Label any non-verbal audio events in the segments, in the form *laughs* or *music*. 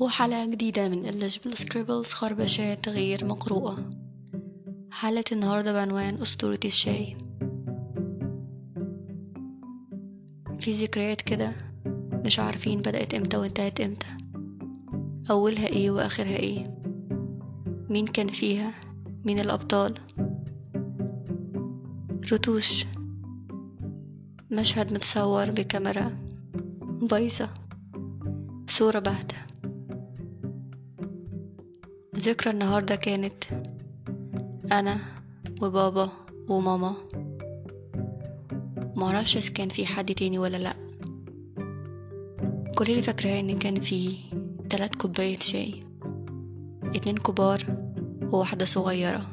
وحلقة جديدة من Eligible Scribbles خربشات غير مقروءة. حلقة النهاردة بعنوان أسطورة الشاي. في ذكريات كده مش عارفين بدأت إمتى وانتهت إمتى. أولها إيه وآخرها إيه؟ مين كان فيها؟ مين الأبطال؟ رتوش. مشهد متصور بكاميرا بايظة. صورة باهتة. ذكرى النهاردة كانت أنا وبابا وماما. معرفش إذا كان في حد تاني ولا لأ. كل اللي فاكراه إن كان في تلات كوباية شاي اتنين كبار وواحدة صغيرة.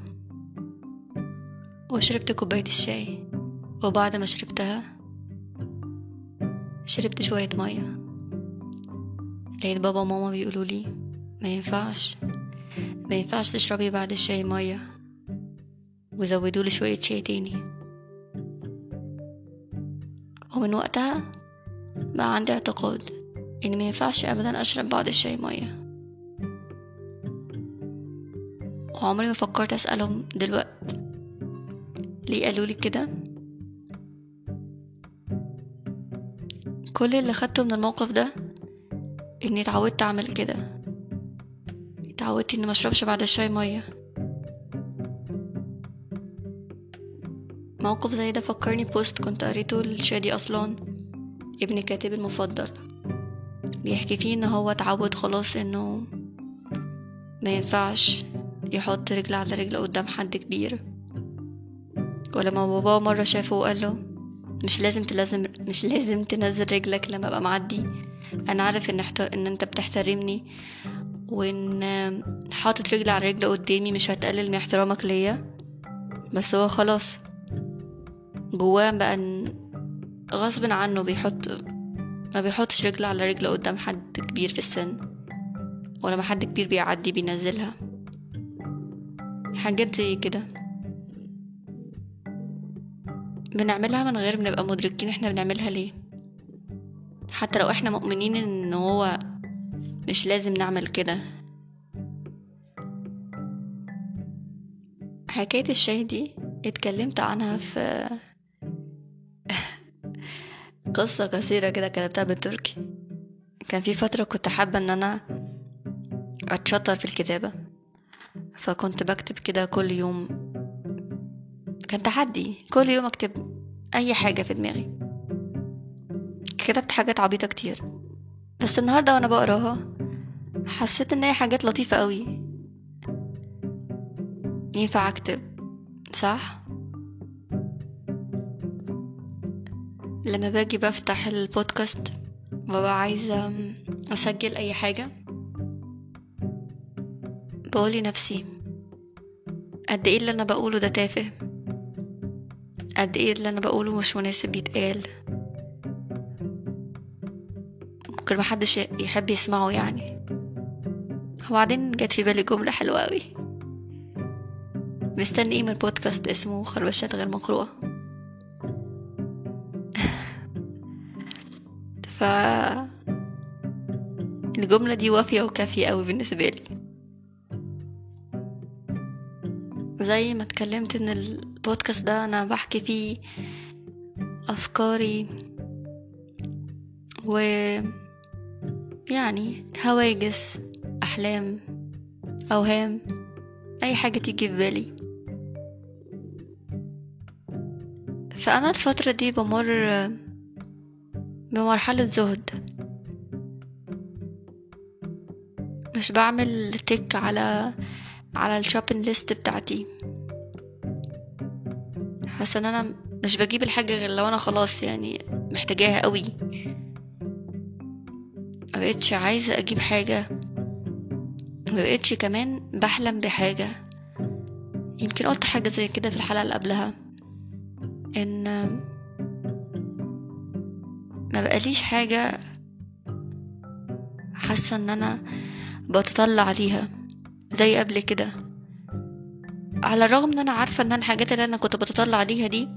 وشربت كوباية الشاي وبعد ما شربتها شربت شوية مية. لقيت بابا وماما بيقولوا لي ما ينفعش ما ينفعش تشربي بعد الشاي مية. وزودوا لي شوية شاي تاني. ومن وقتها بقى عندي اعتقاد إن ما ينفعش ابدا أشرب بعد الشاي مية. وعمري ما فكرت أسألهم دلوقتي. ليه قالوا لي كده؟ كل اللي خدته من الموقف ده إني اتعودت أعمل كده. اتعودت اني مشربش بعد الشاي ميه موقف زي ده فكرني بوست كنت قريته لشادي اصلان ابن كاتب المفضل بيحكي فيه ان هو اتعود خلاص انه ما ينفعش يحط رجل على رجل قدام حد كبير ولما بابا مرة شافه وقال له مش لازم تلازم مش لازم تنزل رجلك لما ابقى معدي أنا عارف ان. ان انت بتحترمني وإن حاطط رجل على رجل قدامي مش هتقلل من احترامك ليا. بس هو خلاص جواه بقى إن غصب عنه بيحط ما بيحطش رجل على رجل قدام حد كبير في السن. ولما حد كبير بيعدي بينزلها. حاجات زي كده. بنعملها من غير ما نبقى مدركين إحنا بنعملها ليه. حتى لو إحنا مؤمنين إن هو مش لازم نعمل كده. حكاية الشاي دي اتكلمت عنها في *laughs* قصة قصيرة كده كتبتها بالتركي. كان في فترة كنت حابة إن أنا أتشطر في الكتابة فكنت بكتب كده كل يوم. كان تحدي كل يوم أكتب أي حاجة في دماغي. كتبت حاجات عبيطة كتير. بس النهاردة وأنا بقراها حسيت إن هي حاجات لطيفة قوي ينفع أكتب صح؟ لما باجي بفتح البودكاست ببقى عايزة أسجل أي حاجة. بقولي نفسي قد إيه اللي أنا بقوله ده تافه؟ قد إيه اللي أنا بقوله مش مناسب يتقال؟ ممكن محدش يحب يسمعه يعني. وبعدين جت في بالي جملة حلوة أوي. مستني إيه من بودكاست اسمه خربشات غير مقروءة. *laughs* ف الجملة دي وافية وكافية أوي بالنسبة لي. زي ما اتكلمت إن البودكاست ده أنا بحكي فيه أفكاري و يعني هواجس أحلام اوهام أي حاجة تيجي في بالي. فأنا الفترة دي بمر بمرحلة زهد. مش بعمل تك على على الشوبينج ليست بتاعتي. حاسة إن أنا مش بجيب الحاجة غير لو أنا خلاص يعني محتاجاها قوي. ما بقتش عايزة أجيب حاجة. ما بقتش كمان بحلم بحاجة. يمكن قلت حاجة زي كده في الحلقة اللي قبلها إن ما بقاليش حاجة حاسة إن أنا بتطلع عليها زي قبل كده. على الرغم إن أنا عارفة إن الحاجات اللي أنا كنت بتطلع عليها دي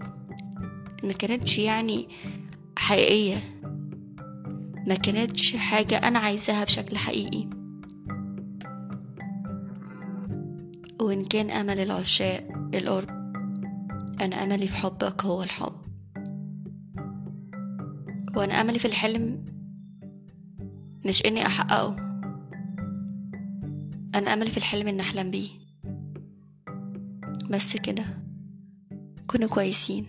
ما كانتش يعني حقيقية. ما كانتش حاجة أنا عايزاها بشكل حقيقي. وإن كان أمل العشاق القرب أنا أملي في حبك هو الحب. وأنا أملي في الحلم مش إني أحققه. أنا أملي في الحلم إن أحلم بيه. بس كده. كونوا كويسين.